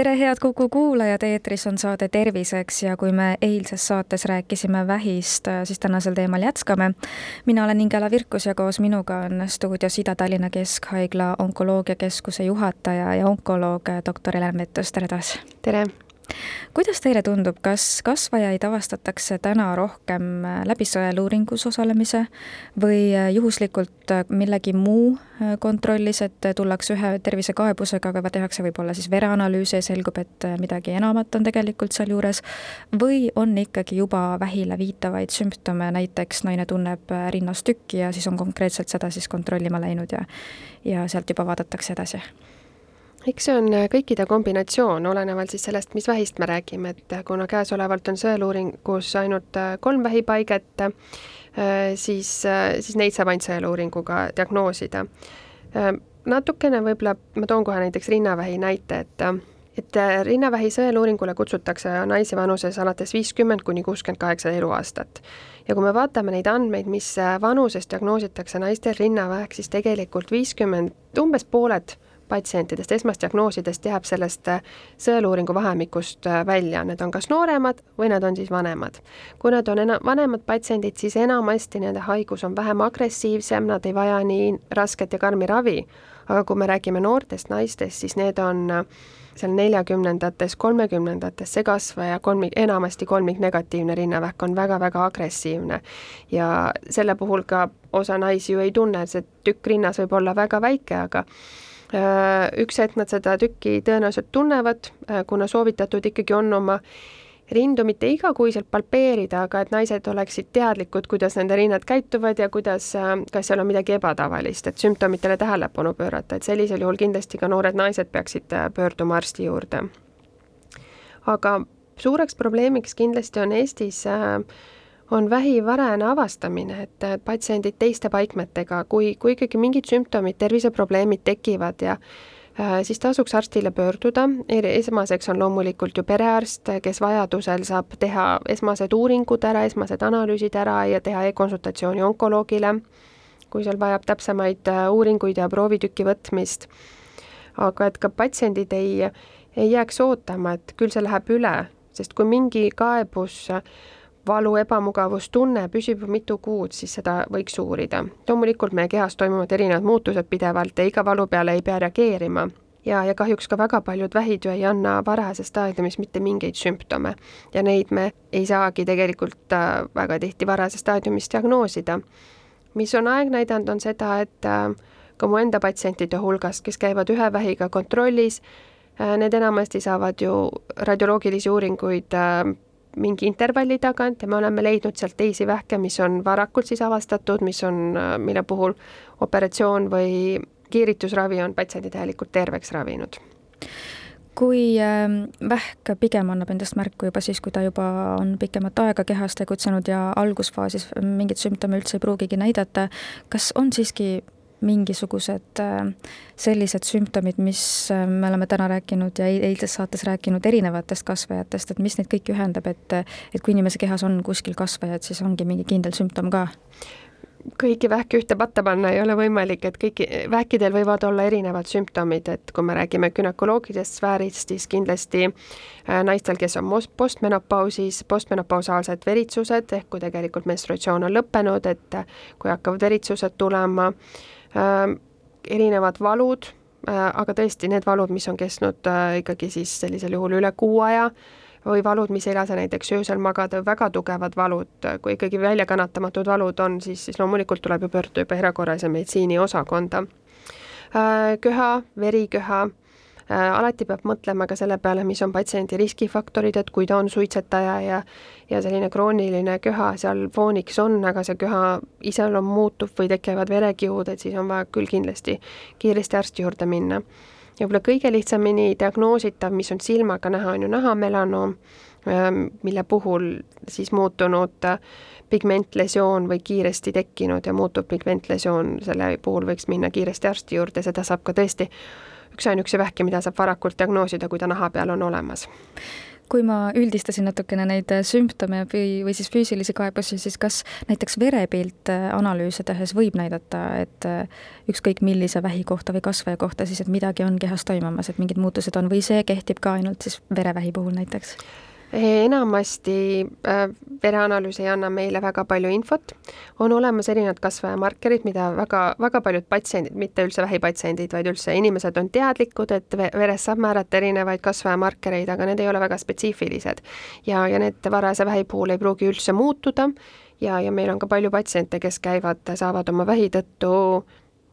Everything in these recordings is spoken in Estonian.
tere, head Kuku kuulajad, eetris on saade Terviseks ja kui me eilses saates rääkisime vähist, siis tänasel teemal jätkame. mina olen Ingela Virkus ja koos minuga on stuudios Ida-Tallinna Keskhaigla onkoloogiakeskuse juhataja ja onkoloog doktor Helen Mettus, tere taas! tere! Kuidas teile tundub, kas kasvajaid avastatakse täna rohkem äh, läbi sõeluuringus osalemise või äh, juhuslikult äh, millegi muu kontrollis, et tullakse ühe tervisekaebusega, aga tehakse võib-olla siis vereanalüüse ja selgub, et midagi enamat on tegelikult sealjuures, või on ikkagi juba vähile viitavaid sümptome, näiteks naine tunneb rinnas tükki ja siis on konkreetselt seda siis kontrollima läinud ja ja sealt juba vaadatakse edasi eks see on äh, kõikide kombinatsioon, olenevalt siis sellest, mis vähist me räägime, et äh, kuna käesolevalt on sõeluuringus ainult äh, kolm vähipaiget, siis, siis neid saab ainult sõeluuringuga diagnoosida. natukene võib-olla, ma toon kohe näiteks rinnavähi näite, et et rinnavähi sõeluuringule kutsutakse naisi vanuses alates viiskümmend kuni kuuskümmend kaheksa eluaastat. ja kui me vaatame neid andmeid, mis vanuses diagnoositakse naistel rinnavähk, siis tegelikult viiskümmend, umbes pooled patsientidest, esmasdiagnoosidest jääb sellest äh, sõeluuringu vahemikust äh, välja, need on kas nooremad või nad on siis vanemad. kui nad on ena-, vanemad patsiendid, siis enamasti nende haigus on vähem agressiivsem, nad ei vaja nii rasket ja karmi ravi, aga kui me räägime noortest naistest, siis need on äh, seal neljakümnendates, kolmekümnendates see kasvaja kolmik, enamasti kolmiknegatiivne rinnavähk on väga-väga agressiivne. ja selle puhul ka osa naisi ju ei tunne, see tükk rinnas võib olla väga väike, aga üks hetk nad seda tükki tõenäoliselt tunnevad, äh, kuna soovitatud ikkagi on oma rindu mitte igakuiselt palpeerida, aga et naised oleksid teadlikud, kuidas nende rinnad käituvad ja kuidas, äh, kas seal on midagi ebatavalist, et sümptomitele tähelepanu pöörata, et sellisel juhul kindlasti ka noored naised peaksid pöörduma arsti juurde. aga suureks probleemiks kindlasti on Eestis äh, on vähi varajane avastamine, et patsiendid teiste paikmetega, kui, kui ikkagi mingid sümptomid, terviseprobleemid tekivad ja äh, siis tasuks arstile pöörduda, esmaseks on loomulikult ju perearst, kes vajadusel saab teha esmased uuringud ära, esmased analüüsid ära ja teha e-konsultatsiooni onkoloogile, kui seal vajab täpsemaid äh, uuringuid ja proovitüki võtmist. aga et ka patsiendid ei, ei jääks ootama, et küll see läheb üle, sest kui mingi kaebus valu, ebamugavustunne püsib mitu kuud, siis seda võiks uurida. loomulikult meie kehas toimuvad erinevad muutused pidevalt ja iga valu peale ei pea reageerima ja, ja kahjuks ka väga paljud vähid ju ei anna varajases staadiumis mitte mingeid sümptome ja neid me ei saagi tegelikult äh, väga tihti varajases staadiumis diagnoosida. mis on aeg näidanud, on seda, et äh, ka mu enda patsientide hulgas, kes käivad ühe vähiga kontrollis, äh, need enamasti saavad ju radioloogilisi uuringuid mingi intervalli tagant ja me oleme leidnud sealt teisi vähke, mis on varakult siis avastatud, mis on, mille puhul operatsioon või kiiritusravi on patsiendi täielikult terveks ravinud. Kui ähm, vähk pigem annab endast märku juba siis, kui ta juba on pikemat aega kehas tegutsenud ja algusfaasis mingeid sümptome üldse ei pruugigi näidata, kas on siiski mingisugused äh, sellised sümptomid, mis äh, me oleme täna rääkinud ja eilses saates rääkinud erinevatest kasvajatest, et mis neid kõiki ühendab, et et kui inimese kehas on kuskil kasvajad, siis ongi mingi kindel sümptom ka? kõiki vähki ühte patta panna ei ole võimalik, et kõiki, vähkidel võivad olla erinevad sümptomid, et kui me räägime günekoloogilisest sfäärist, siis kindlasti äh, naistel, kes on postmenopausis, postmenopausaalsed veritsused, ehk kui tegelikult menstruatsioon on lõppenud, et kui hakkavad veritsused tulema erinevad valud, aga tõesti need valud, mis on kestnud ikkagi siis sellisel juhul üle kuu aja, või valud, mis ei lase näiteks öösel magada, väga tugevad valud, kui ikkagi väljakannatamatud valud on, siis, siis loomulikult tuleb ju pöörduda juba erakorralise meditsiini osakonda. köha, veriköha alati peab mõtlema ka selle peale, mis on patsiendi riskifaktorid, et kui ta on suitsetaja ja ja selline krooniline köha seal fooniks on, aga see köha iseloom muutub või tekivad verekihud, et siis on vaja küll kindlasti kiiresti arsti juurde minna. ja võib-olla kõige lihtsamini diagnoositav, mis on silmaga näha, on ju nahamelanoom, mille puhul siis muutunud pigmentlesioon või kiiresti tekkinud ja muutuv pigmentlesioon, selle puhul võiks minna kiiresti arsti juurde, seda saab ka tõesti üksainukese vähki, mida saab varakult diagnoosida, kui ta naha peal on olemas kui ma üldistasin natukene neid sümptome või, või siis füüsilisi kaebusi, siis kas näiteks verepilt analüüse tehes võib näidata, et ükskõik millise vähi kohta või kasvaja kohta siis, et midagi on kehas toimumas, et mingid muutused on või see kehtib ka ainult siis verevähi puhul näiteks? Enamasti äh, vereanalüüs ei anna meile väga palju infot, on olemas erinevad kasvajamarkerid, mida väga, väga paljud patsiendid, mitte üldse vähipatsiendid, vaid üldse inimesed on teadlikud, et veres saab määrata erinevaid kasvajamarkereid, aga need ei ole väga spetsiifilised. ja, ja need varase vähi puhul ei pruugi üldse muutuda. Ja, ja meil on ka palju patsiente, kes käivad, saavad oma vähi tõttu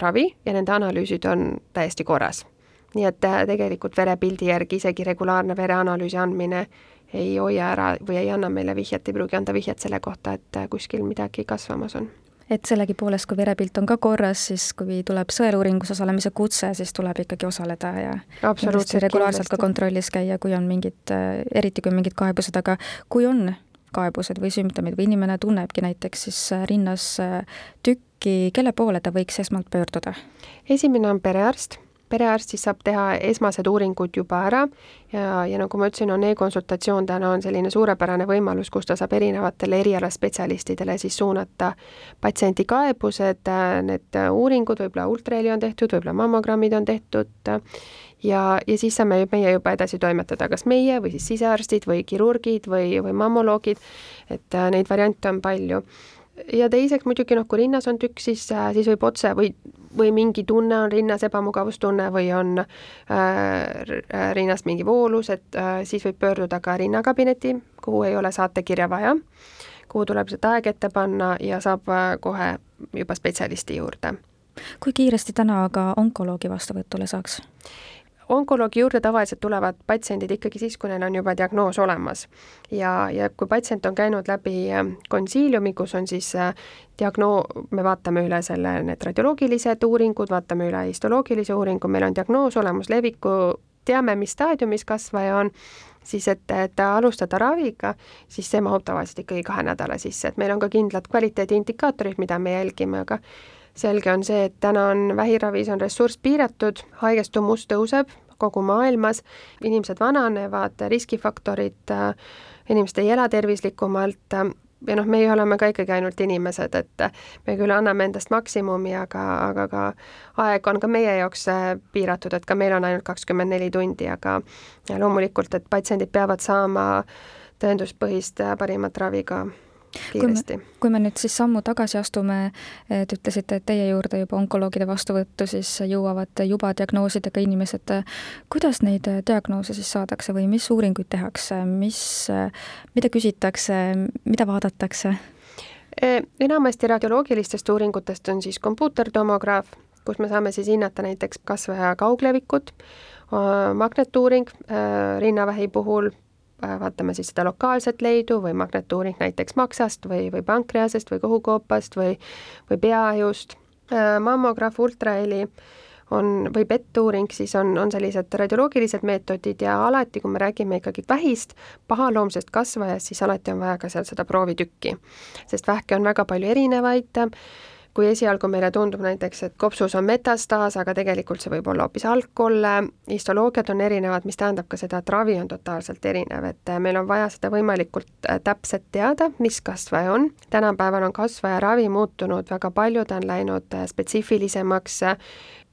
ravi ja nende analüüsid on täiesti korras. Nii et äh, tegelikult verepildi järgi isegi regulaarne vereanalüüsi andmine ei hoia ära või ei anna meile vihjet, ei pruugi anda vihjet selle kohta, et kuskil midagi kasvamas on et sellegipoolest, kui verepilt on ka korras, siis kui tuleb sõeluuringus osalemise kutse, siis tuleb ikkagi osaleda ja kindlasti regulaarselt kindlasti. ka kontrollis käia, kui on mingid, eriti kui on mingid kaebused, aga kui on kaebused või sümptomid või inimene tunnebki näiteks siis rinnas tükki, kelle poole ta võiks esmalt pöörduda? esimene on perearst perearst siis saab teha esmased uuringud juba ära. Ja, ja nagu ma ütlesin, on e-konsultatsioon täna on selline suurepärane võimalus, kus ta saab erinevatele erialaspetsialistidele siis suunata patsiendi kaebused, need uuringud, võib-olla ultraheli on tehtud, võib-olla mammogrammid on tehtud. Ja, ja siis saame meie juba edasi toimetada, kas meie või siis sisearstid või kirurgid või, või mammoloogid, et neid variante on palju ja teiseks muidugi noh, kui rinnas on tükk, siis, siis võib otse või või mingi tunne on rinnas, ebamugavustunne või on äh, rinnast mingi voolus, et äh, siis võib pöörduda ka rinnakabineti, kuhu ei ole saatekirja vaja, kuhu tuleb see aeg ette panna ja saab äh, kohe juba spetsialisti juurde. kui kiiresti täna aga onkoloogi vastuvõtule saaks? Onkoloogi juurde tavaliselt tulevad patsiendid ikkagi siis, kui neil on juba diagnoos olemas. ja, ja kui patsient on käinud läbi äh, konsiiliumi, kus on siis äh, diagnoo-, me vaatame üle selle, need radioloogilised uuringud, vaatame üle histoloogilise uuringu, meil on diagnoos olemas, leviku teame, mis staadiumis kasvaja on, siis et, et alustada raviga, siis see mahub tavaliselt ikkagi kahe nädala sisse, et meil on ka kindlad kvaliteediindikaatorid, mida me jälgime, aga selge on see, et täna on vähiravis on ressurss piiratud, haigestumus tõuseb kogu maailmas, inimesed vananevad, riskifaktorid, inimesed ei ela tervislikumalt ja noh, meie oleme ka ikkagi ainult inimesed, et me küll anname endast maksimumi, aga, aga ka aeg on ka meie jaoks piiratud, et ka meil on ainult kakskümmend neli tundi, aga loomulikult, et patsiendid peavad saama tõenduspõhist parimat ravi ka kiiresti. kui me nüüd siis sammu tagasi astume, te ütlesite, et teie juurde juba onkoloogide vastuvõttu siis jõuavad juba diagnoosidega inimesed. kuidas neid diagnoose siis saadakse või mis uuringuid tehakse, mis, mida küsitakse, mida vaadatakse? Enamasti radioloogilistest uuringutest on siis kompuutertomograaf, kus me saame siis hinnata näiteks kasvaja kauglevikut, magnetuuring rinnavähi puhul vaatame siis seda lokaalset leidu või magnetuuring näiteks maksast või, või pankreasest või kõhukoopast või, või peaajust, äh, mammograaf, ultraheli on, või PET-uuring, siis on, on sellised radioloogilised meetodid ja alati, kui me räägime ikkagi vähist, pahaloomsest kasvajast, siis alati on vaja ka seal seda proovitükki. sest vähke on väga palju erinevaid kui esialgu meile tundub näiteks, et kopsus on metastaas, aga tegelikult see võib olla hoopis algkolle, histoloogiad on erinevad, mis tähendab ka seda, et ravi on totaalselt erinev, et äh, meil on vaja seda võimalikult äh, täpselt teada, mis kasvaja on. tänapäeval on kasvajaravi muutunud väga palju, ta on läinud äh, spetsiifilisemaks,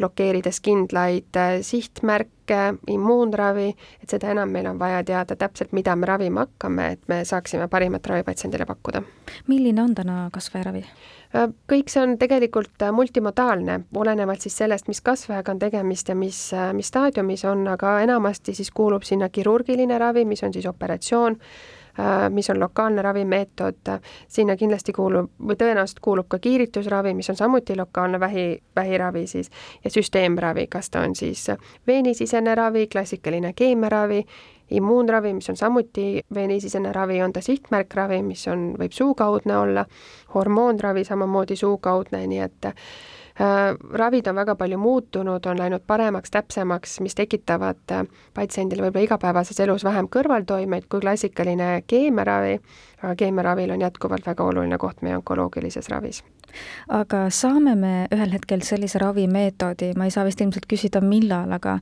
blokeerides kindlaid sihtmärke, immuunravi, et seda enam meil on vaja teada täpselt, mida me ravima hakkame, et me saaksime parimat ravi patsiendile pakkuda. milline on täna kasvajaravi? Äh, kõik see on tegelikult äh, multimodaalne, olenevalt siis sellest, mis kasvajaga on tegemist ja mis, äh, mis staadiumis on, aga enamasti siis kuulub sinna kirurgiline ravi, mis on siis operatsioon, mis on lokaalne ravimeetod, sinna kindlasti kuulub või tõenäoliselt kuulub ka kiiritusravi, mis on samuti lokaalne vähi, vähiravi siis, ja süsteemravi, kas ta on siis veenisisene ravi, klassikaline keemiaravi immuunravi, mis on samuti veenisisene ravi, on ta sihtmärkravi, mis on, võib suukaudne olla, hormoonravi samamoodi suukaudne, nii et ravid on väga palju muutunud, on läinud paremaks, täpsemaks, mis tekitavad patsiendile võib-olla igapäevases elus vähem kõrvaltoimeid kui klassikaline keemiaravi, aga keemiaravil on jätkuvalt väga oluline koht meie onkoloogilises ravis aga saame me ühel hetkel sellise ravimeetodi, ma ei saa vist ilmselt küsida, millal, aga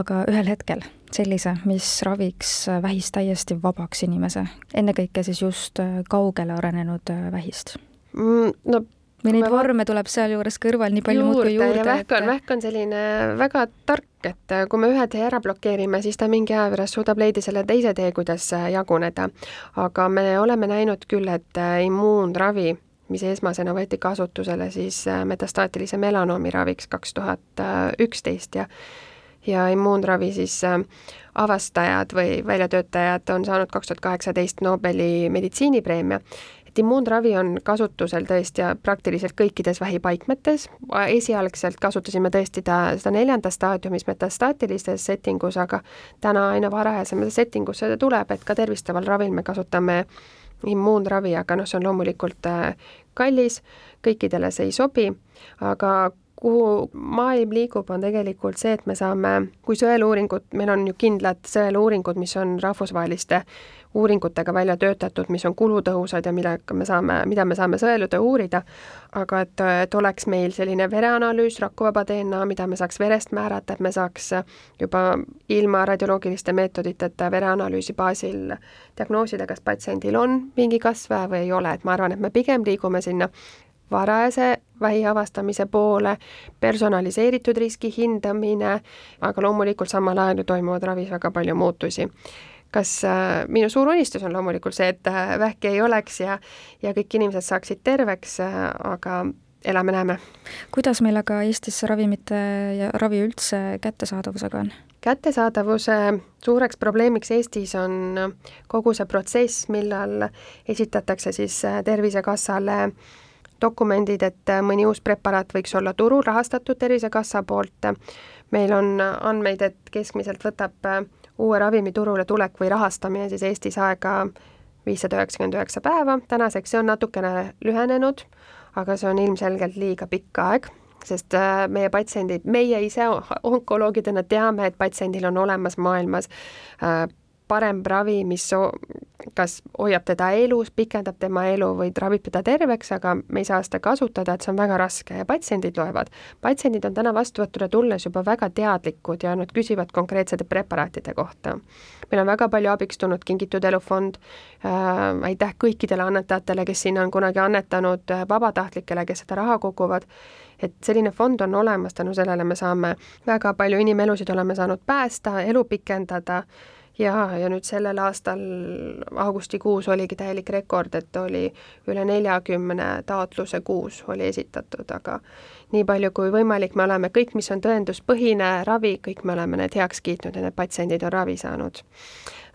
aga ühel hetkel sellise, mis raviks vähist täiesti vabaks inimese, ennekõike siis just kaugele arenenud vähist mm,? no või neid vorme tuleb sealjuures kõrval nii palju muudkui juurde. vähk on et..., vähk on selline väga tark, et kui me ühe tee ära blokeerime, siis ta mingi aja pärast suudab leida selle teise tee, kuidas jaguneda. aga me oleme näinud küll, et immuunravi mis esmasena võeti kasutusele siis äh, metastaatilise melanoomi raviks kaks tuhat üksteist ja ja immuunravi siis äh, avastajad või väljatöötajad on saanud kaks tuhat kaheksateist Nobeli meditsiinipreemia. Immuunravi on kasutusel tõesti praktiliselt kõikides vähipaikmetes, esialgselt kasutasime tõesti ta seda neljandas staadiumis metastaatilises settingus, aga täna aina varajasemas settingus seda tuleb, et ka tervistaval ravil me kasutame immuunravi, aga noh, see on loomulikult äh, kallis, kõikidele see ei sobi, aga kuhu maailm liigub, on tegelikult see, et me saame, kui sõeluuringud, meil on ju kindlad sõeluuringud, mis on rahvusvaheliste uuringutega välja töötatud, mis on kulutõhusad ja millega me saame, mida me saame sõelude uurida, aga et, et oleks meil selline vereanalüüs, rakuvaba DNA, mida me saaks verest määrata, et me saaks juba ilma radioloogiliste meetoditeta vereanalüüsi baasil diagnoosida, kas patsiendil on mingi kasv või ei ole, et ma arvan, et me pigem liigume sinna varajase vähi avastamise poole, personaliseeritud riski hindamine, aga loomulikult samal ajal ju toimuvad ravis väga palju muutusi. kas äh, minu suur unistus on loomulikult see, et äh, vähki ei oleks ja, ja kõik inimesed saaksid terveks äh,, aga elame-näeme. kuidas meil aga Eestis ravimite ja ravi üldse kättesaadavusega on? kättesaadavuse suureks probleemiks Eestis on kogu see protsess, millal esitatakse siis äh, Tervisekassale äh, dokumendid, et mõni uus preparaat võiks olla turul rahastatud Tervisekassa poolt. meil on andmeid, et keskmiselt võtab uue ravimi turule tulek või rahastamine siis Eestis aega viissada üheksakümmend üheksa päeva, tänaseks see on natukene lühenenud, aga see on ilmselgelt liiga pikk aeg, sest äh, meie patsiendid, meie ise onkoloogidena teame, et patsiendil on olemas maailmas äh, parem ravi, mis kas hoiab teda elus, pikendab tema elu või ravib teda terveks, aga me ei saa seda kasutada, et see on väga raske ja patsiendid loevad. patsiendid on täna vastuvõtule tulles juba väga teadlikud ja nad küsivad konkreetsete preparaatide kohta. meil on väga palju abiks tulnud Kingitud Elufond äh,, aitäh kõikidele annetajatele, kes sinna on kunagi annetanud, äh, vabatahtlikele, kes seda raha koguvad, et selline fond on olemas, tänu sellele me saame väga palju inimelusid oleme saanud päästa, elu pikendada jaa, ja nüüd sellel aastal augustikuus oligi täielik rekord, et oli üle neljakümne taotluse kuus oli esitatud, aga nii palju kui võimalik, me oleme kõik, mis on tõenduspõhine ravi, kõik me oleme need heaks kiitnud ja need patsiendid on ravi saanud.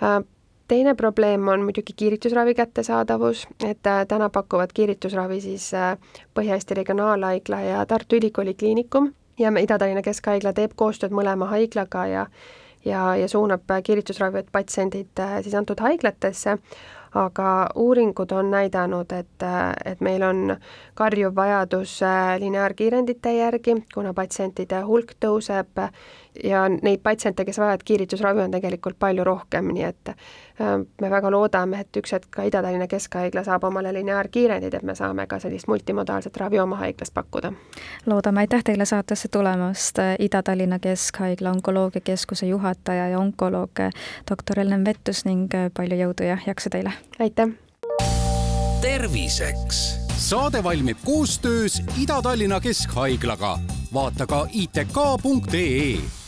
Äh, teine probleem on muidugi kiiritusravi kättesaadavus, et äh, täna pakuvad kiiritusravi siis äh, Põhja-Eesti Regionaalhaigla ja Tartu Ülikooli Kliinikum ja Ida-Tallinna Keskhaigla teeb koostööd mõlema haiglaga ja ja, ja suunab kiiritusravivad patsiendid äh, siis antud haiglatesse, aga uuringud on näidanud, et, äh, et meil on karjuv vajadus äh, lineaarkiirendite järgi, kuna patsientide hulk tõuseb ja neid patsiente, kes vajavad kiiritusravi, on tegelikult palju rohkem, nii et äh, me väga loodame, et üks hetk ka Ida-Tallinna Keskhaigla saab omale lineaarkiirendid, et me saame ka sellist multimodaalset ravi oma haiglas pakkuda. loodame, aitäh teile saatesse tulemast, Ida-Tallinna Keskhaigla onkoloogiakeskuse juhataja ja onkoloog doktor Ellen Vettus ning palju jõudu ja jaksu teile! aitäh! terviseks saade valmib koostöös Ida-Tallinna Keskhaiglaga vaata ka itk.ee